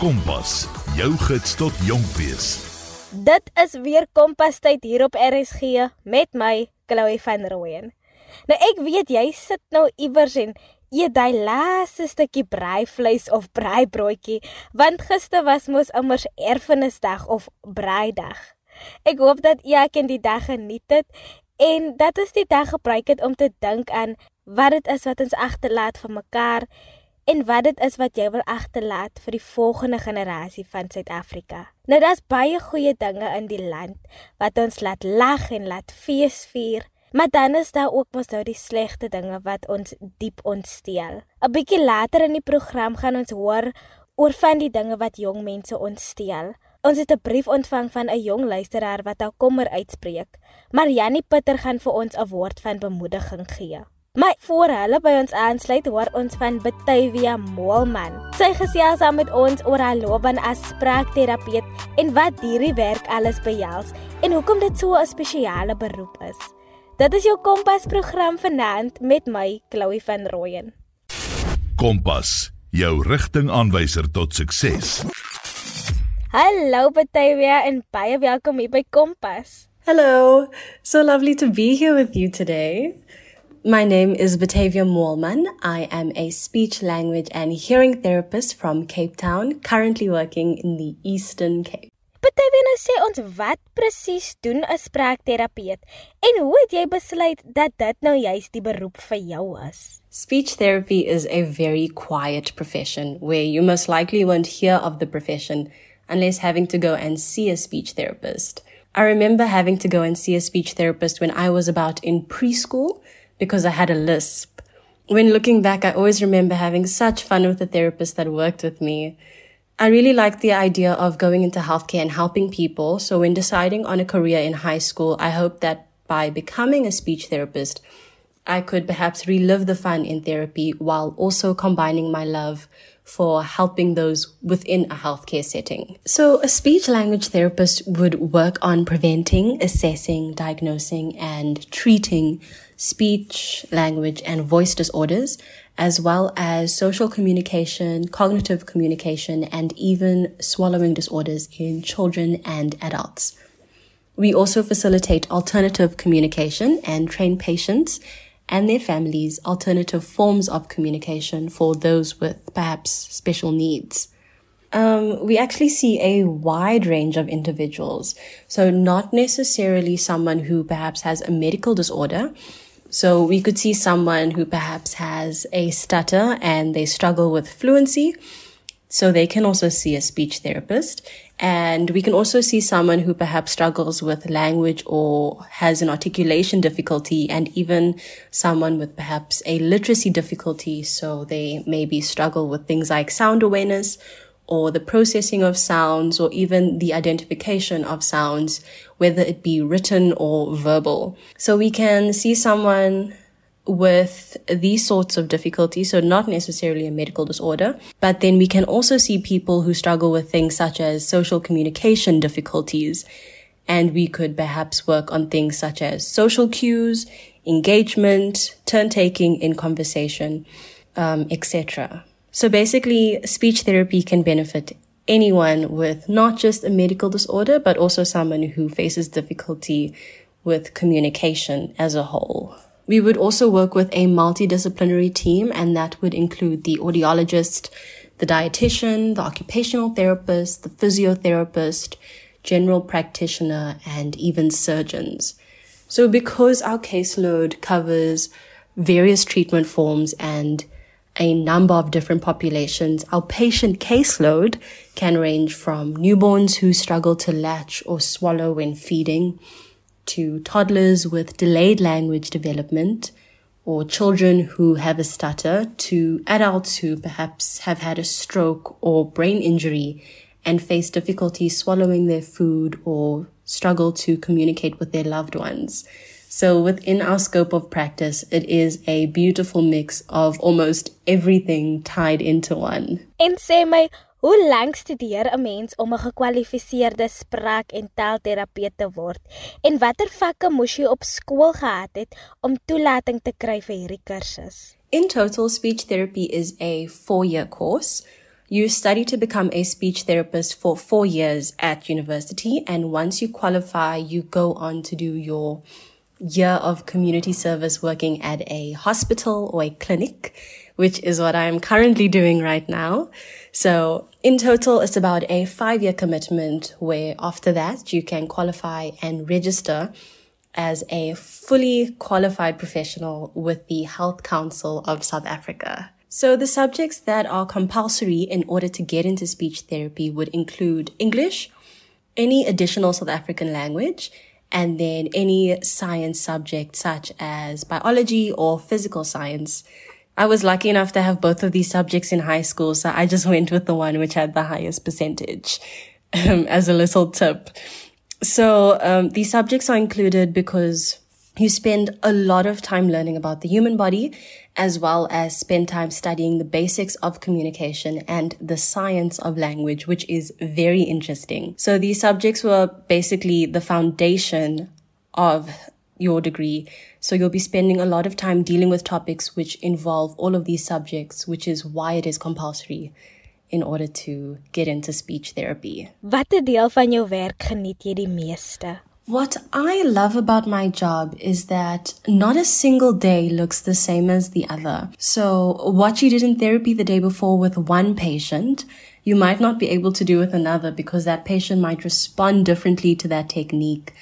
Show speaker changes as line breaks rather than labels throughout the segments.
Kompas, jou gids tot jonk wees.
Dit is weer Kompas tyd hier op RSG met my Chloe van Rooyen. Nou ek weet jy sit nou iewers en eet daai laaste stukkie braaivleis of braaibroodjie want gister was mos immers erfenisdag of braaidag. Ek hoop dat jy kan die dag geniet het en dat ons die dag gebruik het om te dink aan wat dit is wat ons agterlaat vir mekaar en wat dit is wat jy wil agterlaat vir die volgende generasie van Suid-Afrika. Nou daar's baie goeie dinge in die land wat ons laat lag en laat feesvier. Maar dan is daar ook mos nou die slegte dinge wat ons diep ontsteel. 'n Bietjie later in die program gaan ons hoor oor van die dinge wat jong mense ontsteel. Ons het 'n brief ontvang van 'n jong luisteraar wat haar kommer uitspreek. Marianne Pitter gaan vir ons 'n woord van bemoediging gee. Maar voor hulle by ons aansluit, hoor ons van Betavia Moelman. Sy gesels saam met ons oor haar loopbaan as spraakterapeut en wat hierdie werk alles behels en hoekom dit so 'n spesiale beroep is. Dit is jou Kompas program vanaand met my Chloe van Rooyen.
Kompas, jou rigtingaanwyser tot sukses.
Hallo Batavia en baie welkom hier by Kompas.
Hello. So lovely to be here with you today. My name is Batavia Moorman. I am a speech language and hearing therapist from Cape Town, currently working in the Eastern Cape.
Party nou sê ons wat presies doen 'n spraakterapeut en hoe het jy besluit dat dit nou juist die beroep vir jou is?
Speech therapy is a very quiet profession where you most likely won't hear of the profession unless having to go and see a speech therapist. I remember having to go and see a speech therapist when I was about in preschool because I had a lisp. When looking back, I always remember having such fun with the therapist that worked with me. I really liked the idea of going into healthcare and helping people. So when deciding on a career in high school, I hoped that by becoming a speech therapist, I could perhaps relive the fun in therapy while also combining my love for helping those within a healthcare setting. So a speech language therapist would work on preventing, assessing, diagnosing, and treating speech, language, and voice disorders as well as social communication, cognitive communication, and even swallowing disorders in children and adults. We also facilitate alternative communication and train patients and their families alternative forms of communication for those with perhaps special needs. Um, we actually see a wide range of individuals. So not necessarily someone who perhaps has a medical disorder, so we could see someone who perhaps has a stutter and they struggle with fluency. So they can also see a speech therapist. And we can also see someone who perhaps struggles with language or has an articulation difficulty and even someone with perhaps a literacy difficulty. So they maybe struggle with things like sound awareness or the processing of sounds or even the identification of sounds, whether it be written or verbal. So we can see someone with these sorts of difficulties, so not necessarily a medical disorder, but then we can also see people who struggle with things such as social communication difficulties. And we could perhaps work on things such as social cues, engagement, turn taking in conversation, um, etc. So basically, speech therapy can benefit anyone with not just a medical disorder, but also someone who faces difficulty with communication as a whole. We would also work with a multidisciplinary team, and that would include the audiologist, the dietitian, the occupational therapist, the physiotherapist, general practitioner, and even surgeons. So because our caseload covers various treatment forms and a number of different populations. Our patient caseload can range from newborns who struggle to latch or swallow when feeding to toddlers with delayed language development or children who have a stutter to adults who perhaps have had a stroke or brain injury and face difficulty swallowing their food or struggle to communicate with their loved ones. So within our scope of practice, it is a beautiful mix of almost everything tied into one.
And sê my, hoe lank studeer 'n mens om 'n gekwalifiseerde spraak- en taalterapeut te word? En watter vakke moes jy op skool gehad het om toelating te kry vir hierdie kursus?
In total, speech therapy is a 4-year course. You study to become a speech therapist for four years at university. And once you qualify, you go on to do your year of community service working at a hospital or a clinic, which is what I'm currently doing right now. So in total, it's about a five year commitment where after that you can qualify and register as a fully qualified professional with the Health Council of South Africa. So the subjects that are compulsory in order to get into speech therapy would include English, any additional South African language, and then any science subject such as biology or physical science. I was lucky enough to have both of these subjects in high school, so I just went with the one which had the highest percentage um, as a little tip. So um, these subjects are included because you spend a lot of time learning about the human body as well as spend time studying the basics of communication and the science of language, which is very interesting. So these subjects were basically the foundation of your degree. So you'll be spending a lot of time dealing with topics which involve all of these subjects, which is why it is compulsory in order to get into speech therapy.
Watter deel van jou werk geniet jy die meeste?
What I love about my job is that not a single day looks the same as the other. So what you did in therapy the day before with one patient, you might not be able to do with another because that patient might respond differently to that technique.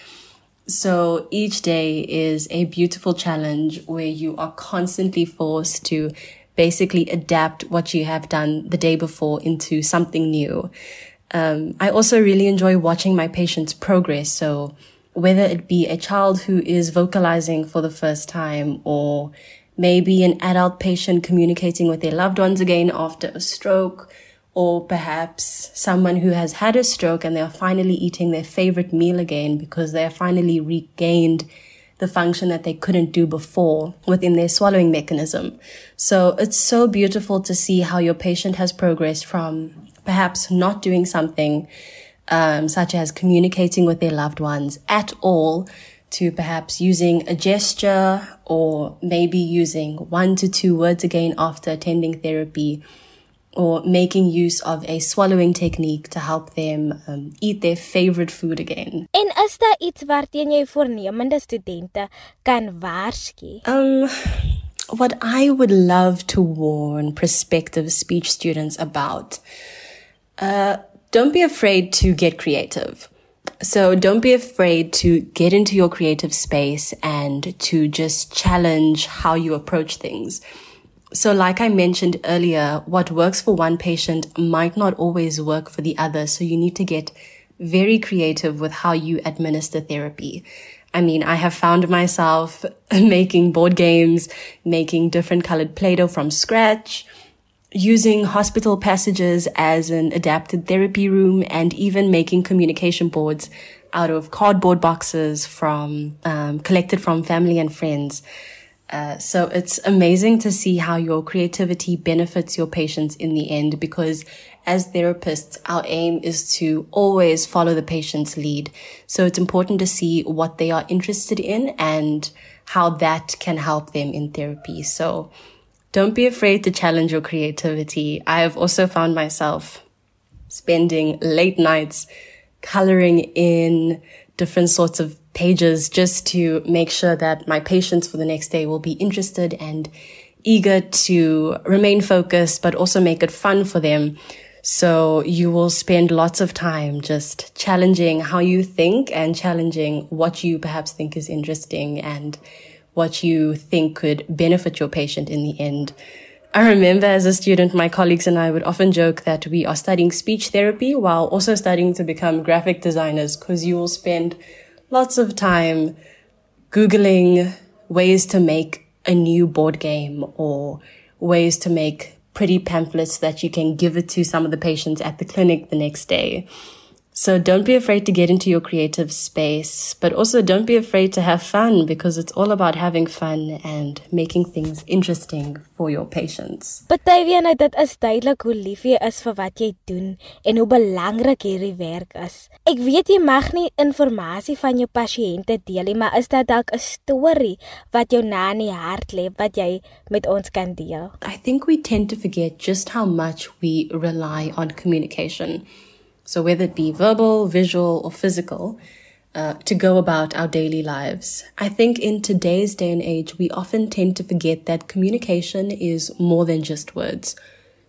So each day is a beautiful challenge where you are constantly forced to basically adapt what you have done the day before into something new. Um, I also really enjoy watching my patients progress. So whether it be a child who is vocalizing for the first time or maybe an adult patient communicating with their loved ones again after a stroke, or perhaps someone who has had a stroke and they are finally eating their favorite meal again because they have finally regained the function that they couldn't do before within their swallowing mechanism. So it's so beautiful to see how your patient has progressed from perhaps not doing something um, such as communicating with their loved ones at all, to perhaps using a gesture or maybe using one to two words again after attending therapy or making use of a swallowing technique to help them um, eat their favorite food again.
En is daar iets waarteen jy voornemende studente kan waarsku?
Um what I would love to warn prospective speech students about uh don't be afraid to get creative. So don't be afraid to get into your creative space and to just challenge how you approach things. So like I mentioned earlier, what works for one patient might not always work for the other. So you need to get very creative with how you administer therapy. I mean, I have found myself making board games, making different colored Play-Doh from scratch, using hospital passages as an adapted therapy room and even making communication boards out of cardboard boxes from um, collected from family and friends. Uh, so it's amazing to see how your creativity benefits your patients in the end because as therapists, our aim is to always follow the patient's lead. So it's important to see what they are interested in and how that can help them in therapy. So don't be afraid to challenge your creativity. I have also found myself spending late nights coloring in different sorts of pages just to make sure that my patients for the next day will be interested and eager to remain focused, but also make it fun for them. So you will spend lots of time just challenging how you think and challenging what you perhaps think is interesting and what you think could benefit your patient in the end. I remember as a student, my colleagues and I would often joke that we are studying speech therapy while also studying to become graphic designers because you will spend lots of time Googling ways to make a new board game or ways to make pretty pamphlets that you can give it to some of the patients at the clinic the next day. So don't be afraid to get into your creative space, but also don't be afraid to have fun because it's all about having fun and making things interesting for your patients.
Partyvie nou dit is duidelik hoe lief jy is vir wat jy doen en hoe belangrik hierdie werk is. Ek weet jy mag nie inligting van jou pasiënte deel nie, maar is dit dalk 'n storie wat jou na in die hart lê wat jy met ons kan deel?
I think we tend to forget just how much we rely on communication. So, whether it be verbal, visual, or physical, uh, to go about our daily lives. I think in today's day and age, we often tend to forget that communication is more than just words.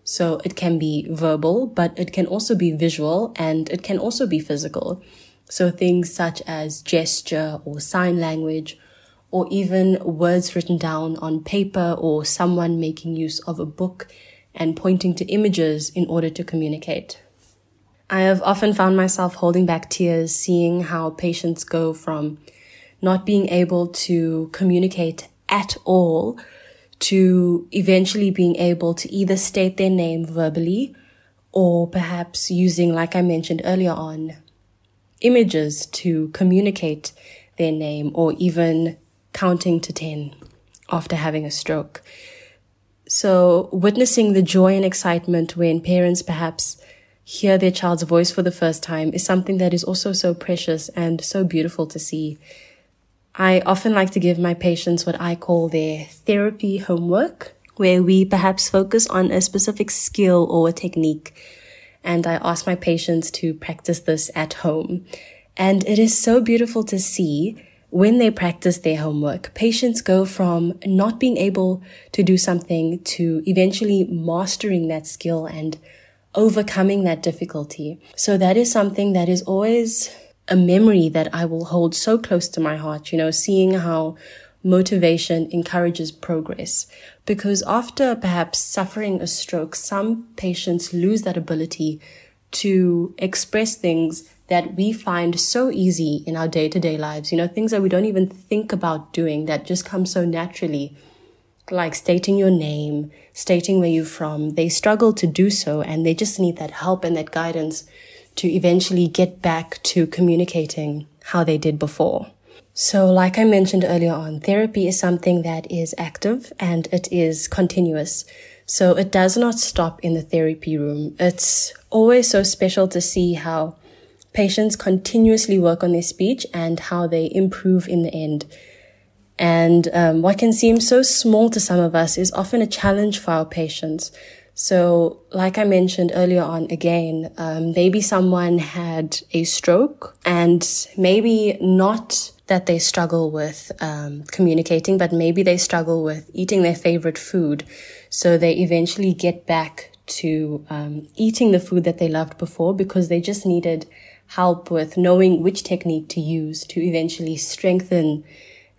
So, it can be verbal, but it can also be visual and it can also be physical. So, things such as gesture or sign language, or even words written down on paper or someone making use of a book and pointing to images in order to communicate. I have often found myself holding back tears seeing how patients go from not being able to communicate at all to eventually being able to either state their name verbally or perhaps using, like I mentioned earlier on, images to communicate their name or even counting to 10 after having a stroke. So witnessing the joy and excitement when parents perhaps hear their child's voice for the first time is something that is also so precious and so beautiful to see. I often like to give my patients what I call their therapy homework, where we perhaps focus on a specific skill or a technique. And I ask my patients to practice this at home. And it is so beautiful to see when they practice their homework, patients go from not being able to do something to eventually mastering that skill and overcoming that difficulty. So that is something that is always a memory that I will hold so close to my heart, you know, seeing how motivation encourages progress. Because after perhaps suffering a stroke, some patients lose that ability to express things that we find so easy in our day to day lives, you know, things that we don't even think about doing that just come so naturally like stating your name, stating where you're from, they struggle to do so and they just need that help and that guidance to eventually get back to communicating how they did before. So, like I mentioned earlier on, therapy is something that is active and it is continuous. So, it does not stop in the therapy room. It's always so special to see how patients continuously work on their speech and how they improve in the end. And um, what can seem so small to some of us is often a challenge for our patients. So, like I mentioned earlier on, again, um, maybe someone had a stroke and maybe not that they struggle with um, communicating, but maybe they struggle with eating their favorite food. So they eventually get back to um, eating the food that they loved before because they just needed help with knowing which technique to use to eventually strengthen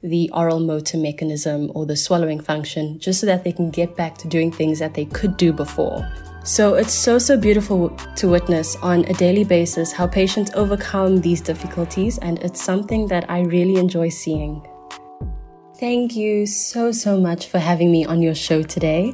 the oral motor mechanism or the swallowing function just so that they can get back to doing things that they could do before. So it's so, so beautiful to witness on a daily basis how patients overcome these difficulties, and it's something that I really enjoy seeing. Thank you so, so much for having me on your show today.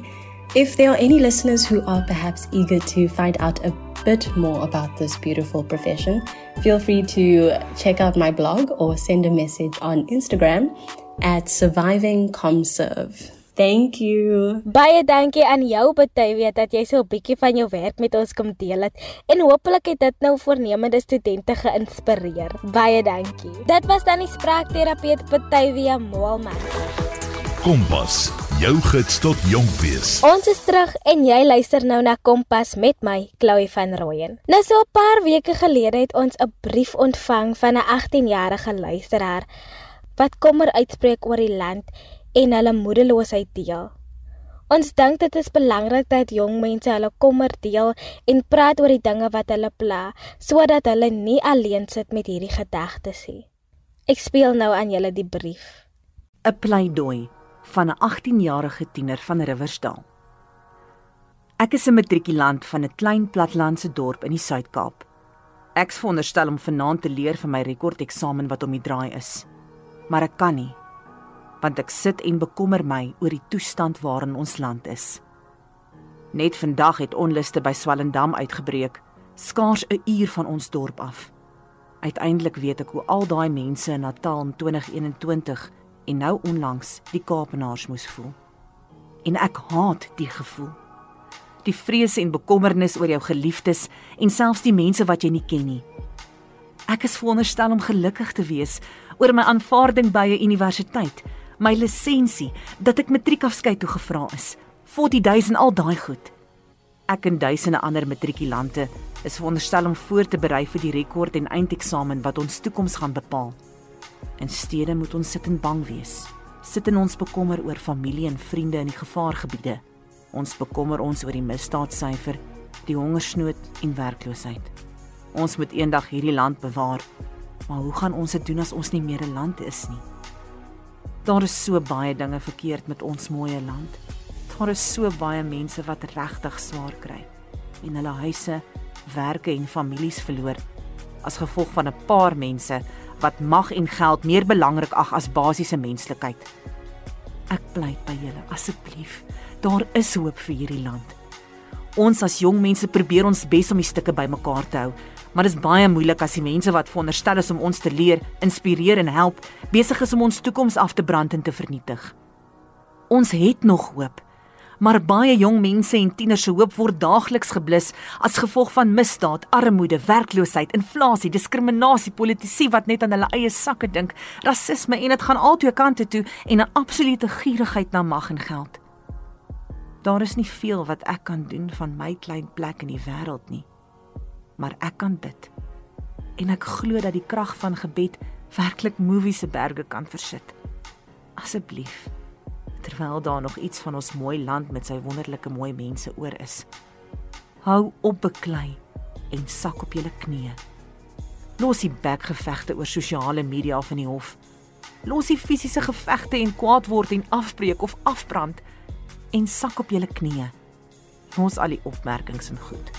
If there are any listeners who are perhaps eager to find out a bit more about this beautiful profession, feel free to check out my blog or send a message on Instagram at survivingcomserve. Thank you.
Baie dankie aan jou Betywia dat jy so 'n bietjie van jou werk met ons kom deel het en hopelik het dit nou voornemende studente geïnspireer. Baie dankie. Dit was dan die spraakterapeut Betywia Moelman.
Kompas jou gids tot jonk wees.
Ons is terug en jy luister nou na Kompas met my, Chloe van Rooyen. Nou so 'n paar weke gelede het ons 'n brief ontvang van 'n 18-jarige luisteraar wat kommer uitspreek oor die land en hulle moedeloosheid deel. Ons dink dit is belangrik dat jong mense hulle kommer deel en praat oor die dinge wat hulle pla, sodat hulle nie alleen sit met hierdie gedagtes nie. Ek speel nou aan julle die brief.
'n Pleidooi van 'n 18-jarige tiener van Riversdal. Ek is 'n matrikulant van 'n klein platlandse dorp in die Suid-Kaap. Ek's veronderstel om vanaand te leer vir my rekordeksamen wat om die draai is. Maar ek kan nie, want ek sit en bekommer my oor die toestand waarin ons land is. Net vandag het onluste by Swellendam uitgebreek skaars 'n uur van ons dorp af. Uiteindelik weet ek hoe al daai mense in Natal in 2021 en nou onlangs die Kaapenaars moes voel. En ek haat die gevoel. Die vrees en bekommernis oor jou geliefdes en selfs die mense wat jy nie ken nie. Ek is veronderstel om gelukkig te wees oor my aanvaarding by 'n universiteit, my lisensie, dat ek matriekafskeid toe gevra is, 40000 al daai goed. Ek en duisende ander matrikulante is veronderstel om voor te berei vir die rekord en eindeksamen wat ons toekoms gaan bepaal. In stede moet ons sit en bang wees. Sit in ons bekommer oor familie en vriende in die gevaargebiede. Ons bekommer ons oor die misdaadsyfer, die hongersnood en werkloosheid. Ons moet eendag hierdie land bewaar. Maar hoe gaan ons dit doen as ons nie meer 'n land is nie? Daar is so baie dinge verkeerd met ons mooi land. Daar is so baie mense wat regtig swaar kry en hulle huise, werke en families verloor as gevolg van 'n paar mense wat mag en geld meer belangrik ag as basiese menslikheid. Ek pleit by julle asseblief, daar is hoop vir hierdie land. Ons as jong mense probeer ons bes om die stukke bymekaar te hou, maar dit is baie moeilik as die mense wat veronderstel is om ons te leer, inspireer en help, besig is om ons toekoms af te brand en te vernietig. Ons het nog hoop, maar baie jong mense en tieners se hoop word daagliks geblus as gevolg van misdaad, armoede, werkloosheid, inflasie, diskriminasie, politici wat net aan hulle eie sakke dink, rasisme en dit gaan altyd kante toe en 'n absolute gierigheid na mag en geld. Daar is nie veel wat ek kan doen van my klein plek in die wêreld nie. Maar ek kan dit. En ek glo dat die krag van gebed werklik movies se berge kan versit. Asseblief terwyl daar nog iets van ons mooi land met sy wonderlike mooi mense oor is. Hou op beklei en sak op julle knieë. Los die bekgevegte oor sosiale media van die hof. Los die fisiese gevegte en kwaad word en afbreek of afbrand en sak op julle knieë. Los al die opmerkings en goed.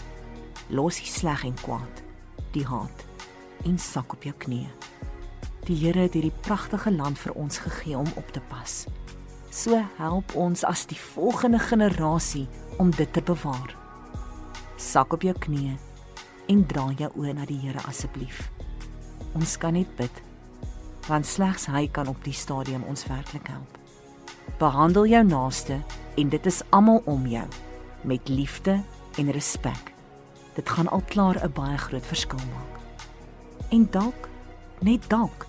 Los die sleg en kwaad, die haat en sak op jou knieë. Die Here het hierdie pragtige land vir ons gegee om op te pas. So help ons as die volgende generasie om dit te bewaar. Sak op jou knieë en draai jou oë na die Here asseblief. Ons kan net bid want slegs hy kan op die stadium ons werklik help. Behandel jou naaste en dit is almal om jou met liefde en respek. Dit gaan al klaar 'n baie groot verskil maak. En dalk, net dalk,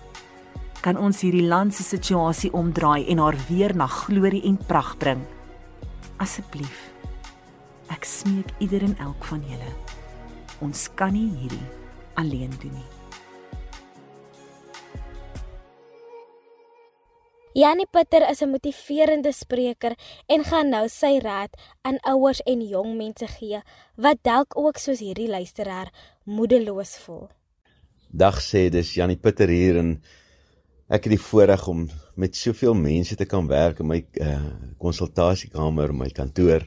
kan ons hierdie land se situasie omdraai en haar weer na glorie en pragt bring. Asseblief. Ek smeek ieder en elk van julle. Ons kan nie hierdie alleen doen nie.
Janie Pitter is 'n motiverende spreker en gaan nou sy raad aan ouers en jong mense gee wat dalk ook soos hierdie luisteraar moedeloos voel.
Dag sê dis Janie Pitter hier en ek het die voorreg om met soveel mense te kan werk in my uh, konsultasiekamer, my kantoor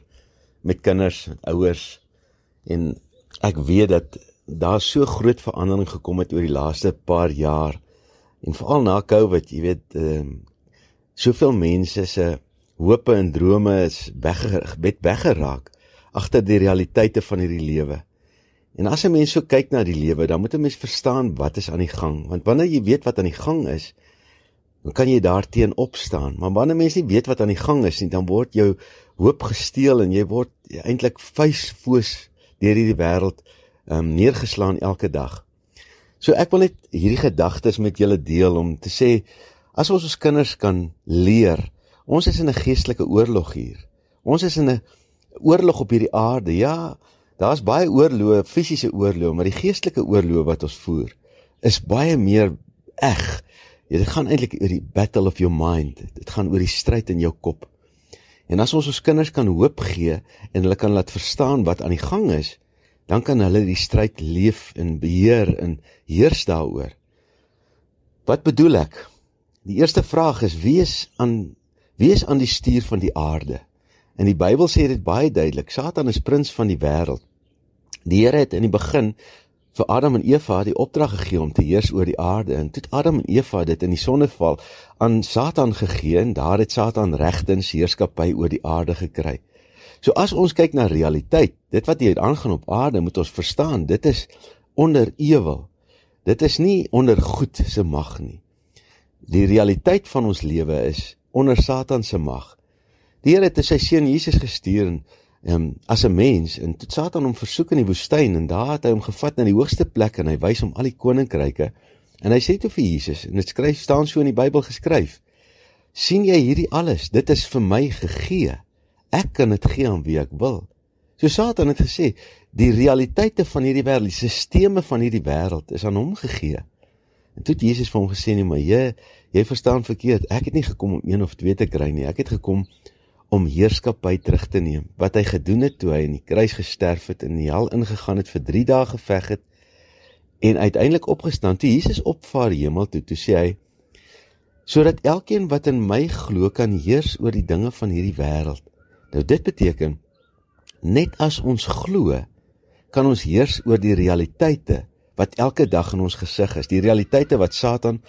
met kinders, ouers. En ek weet dat daar so groot verandering gekom het oor die laaste paar jaar. En veral na Covid, jy weet, ehm uh, soveel mense se hope en drome is weggebed weggeraak agter die realiteite van hierdie lewe. En as 'n mens so kyk na die lewe, dan moet 'n mens verstaan wat is aan die gang, want wanneer jy weet wat aan die gang is, dan kan jy daarteen opstaan. Maar wanneer mense nie weet wat aan die gang is nie, dan word jou hoop gesteel en jy word eintlik vuisfoos deur hierdie wêreld um, neergeslaan elke dag. So ek wil net hierdie gedagtes met julle deel om te sê as ons ons kinders kan leer, ons is in 'n geestelike oorlog hier. Ons is in 'n oorlog op hierdie aarde. Ja, daar's baie oorloë, fisiese oorloë, maar die geestelike oorloë wat ons voer is baie meer eg Ja, dit gaan eintlik oor die battle of your mind. Dit gaan oor die stryd in jou kop. En as ons ons kinders kan hoop gee en hulle kan laat verstaan wat aan die gang is, dan kan hulle die stryd leef en beheer en heers daaroor. Wat bedoel ek? Die eerste vraag is: wie is aan wie is aan die stuur van die aarde? En die Bybel sê dit baie duidelik: Satan is prins van die wêreld. Die Here het in die begin vir Adam en Eva die opdrag gegee om te heers oor die aarde en toe Adam en Eva dit in die sonneval aan Satan gegee en daar het Satan regtens heerskappy oor die aarde gekry. So as ons kyk na realiteit, dit wat hier aangaan op aarde moet ons verstaan, dit is onder ewel. Dit is nie onder goed se mag nie. Die realiteit van ons lewe is onder Satan se mag. Die Here het sy seun Jesus gestuur en um, as 'n mens en tot Satan hom versoek in die woestyn en daar het hy hom gevat na die hoogste plek en hy wys hom al die koninkryke en hy sê toe vir Jesus en dit skryf staan so in die Bybel geskryf sien jy hierdie alles? Dit is vir my gegee. Ek kan dit gee aan wie ek wil. So Satan het gesê die realiteite van hierdie wêreld die sisteme van hierdie wêreld is aan hom gegee. En toe het Jesus vir hom gesê nee maar jy jy verstaan verkeerd. Ek het nie gekom om een of twee te kry nie. Ek het gekom om heerskappy terug te neem. Wat hy gedoen het toe hy in die kruis gesterf het en in die hel ingegaan het vir 3 dae geveg het en uiteindelik opgestaan. Toe Jesus opvaar hemel toe toe sê hy sodat elkeen wat in my glo kan heers oor die dinge van hierdie wêreld. Nou dit beteken net as ons glo kan ons heers oor die realiteite wat elke dag in ons gesig is. Die realiteite wat Satan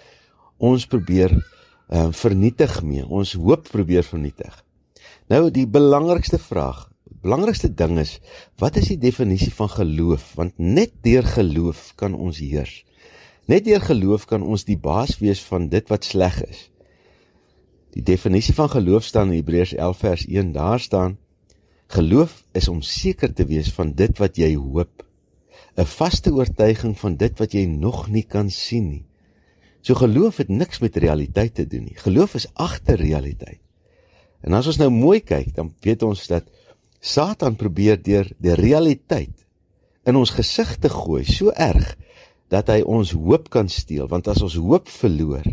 ons probeer uh, vernietig mee. Ons hoop probeer vernietig Nou die belangrikste vraag, belangrikste ding is, wat is die definisie van geloof? Want net deur geloof kan ons heers. Net deur geloof kan ons die baas wees van dit wat sleg is. Die definisie van geloof staan in Hebreërs 11 vers 1. Daar staan: Geloof is om seker te wees van dit wat jy hoop, 'n vaste oortuiging van dit wat jy nog nie kan sien nie. So geloof het niks met realiteit te doen nie. Geloof is agter realiteit. En as ons nou mooi kyk, dan weet ons dat Satan probeer deur die realiteit in ons gesig te gooi so erg dat hy ons hoop kan steel, want as ons hoop verloor,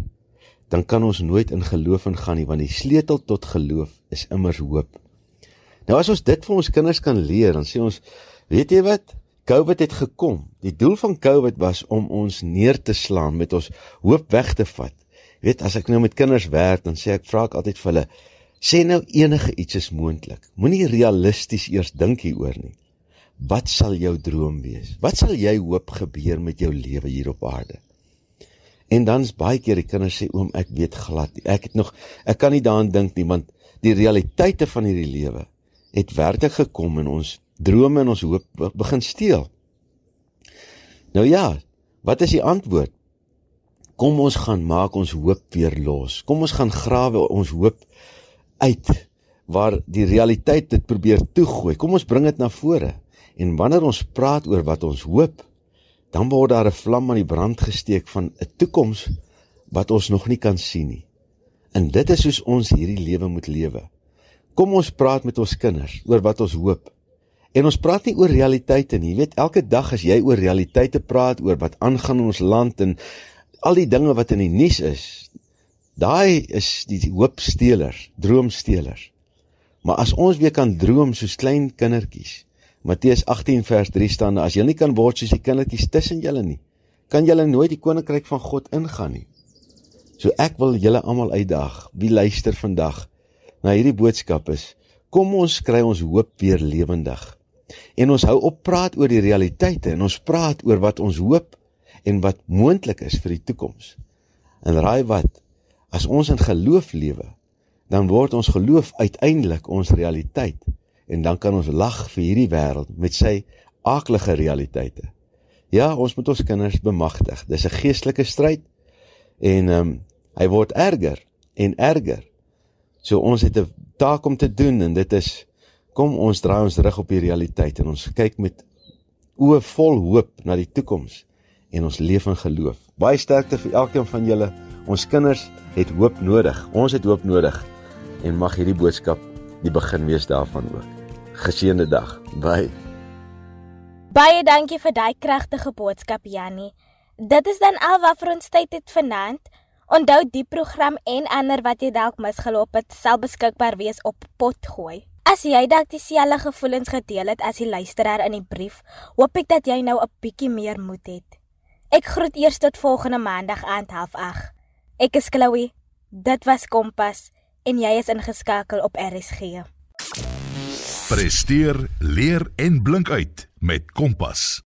dan kan ons nooit in geloof ingaan nie, want die sleutel tot geloof is immers hoop. Nou as ons dit vir ons kinders kan leer, dan sê ons, weet jy wat? COVID het gekom. Die doel van COVID was om ons neer te slaan met ons hoop weg te vat. Jy weet, as ek nou met kinders werk, dan sê ek vra ek altyd vir hulle, Sê nou enige iets is moontlik. Moenie realisties eers dink hieroor nie. Wat sal jou droom wees? Wat sal jy hoop gebeur met jou lewe hier op aarde? En dan's baie keer die kinders sê oom ek weet glad nie. Ek het nog ek kan nie daaraan dink nie want die realiteite van hierdie lewe het werklik gekom en ons drome en ons hoop begin steel. Nou ja, wat is die antwoord? Kom ons gaan maak ons hoop weer los. Kom ons gaan grawe ons hoop uit waar die realiteit dit probeer toegooi. Kom ons bring dit na vore. En wanneer ons praat oor wat ons hoop, dan word daar 'n vlam aan die brand gesteek van 'n toekoms wat ons nog nie kan sien nie. En dit is hoe ons hierdie lewe moet lewe. Kom ons praat met ons kinders oor wat ons hoop. En ons praat nie oor realiteite nie. Jy weet, elke dag as jy oor realiteite praat oor wat aangaan in ons land en al die dinge wat in die nuus is, Daai is die hoopstelers, droomstelers. Maar as ons weer kan droom soos klein kindertjies. Matteus 18 vers 3 staan: As julle nie kan word soos die kindertjies tussen julle nie, kan julle nooit die koninkryk van God ingaan nie. So ek wil julle almal uitdaag, wie luister vandag na hierdie boodskap is, kom ons kry ons hoop weer lewendig. En ons hou op praat oor die realiteite en ons praat oor wat ons hoop en wat moontlik is vir die toekoms. En raai wat? As ons in geloof lewe, dan word ons geloof uiteindelik ons realiteit en dan kan ons lag vir hierdie wêreld met sy aaklige realiteite. Ja, ons moet ons kinders bemagtig. Dis 'n geestelike stryd en ehm um, hy word erger en erger. So ons het 'n taak om te doen en dit is kom ons draai ons rug op die realiteit en ons kyk met oë vol hoop na die toekoms en ons leef in geloof. Baie sterkte vir elkeen van julle. Ons kinders het hoop nodig. Ons het hoop nodig. En mag hierdie boodskap die begin wees daarvan ook. Geseënde dag. Bye.
Baie dankie vir daai kragtige boodskap Jannie. Dit is dan al wat vir ons tyd het vanaand. Onthou die program en ander wat jy dalk misgeloop het, sal beskikbaar wees op Potgooi. As jy dalk dieselfde gevoelens gedeel het as die luisteraar in die brief, hoop ek dat jy nou 'n bietjie meer moed het. Ek groet eers tot volgende maandag aand 08:30. Ek is Chloe. Dit was Kompas en jy is ingeskakel op RSG.
Presteer, leer en blink uit met Kompas.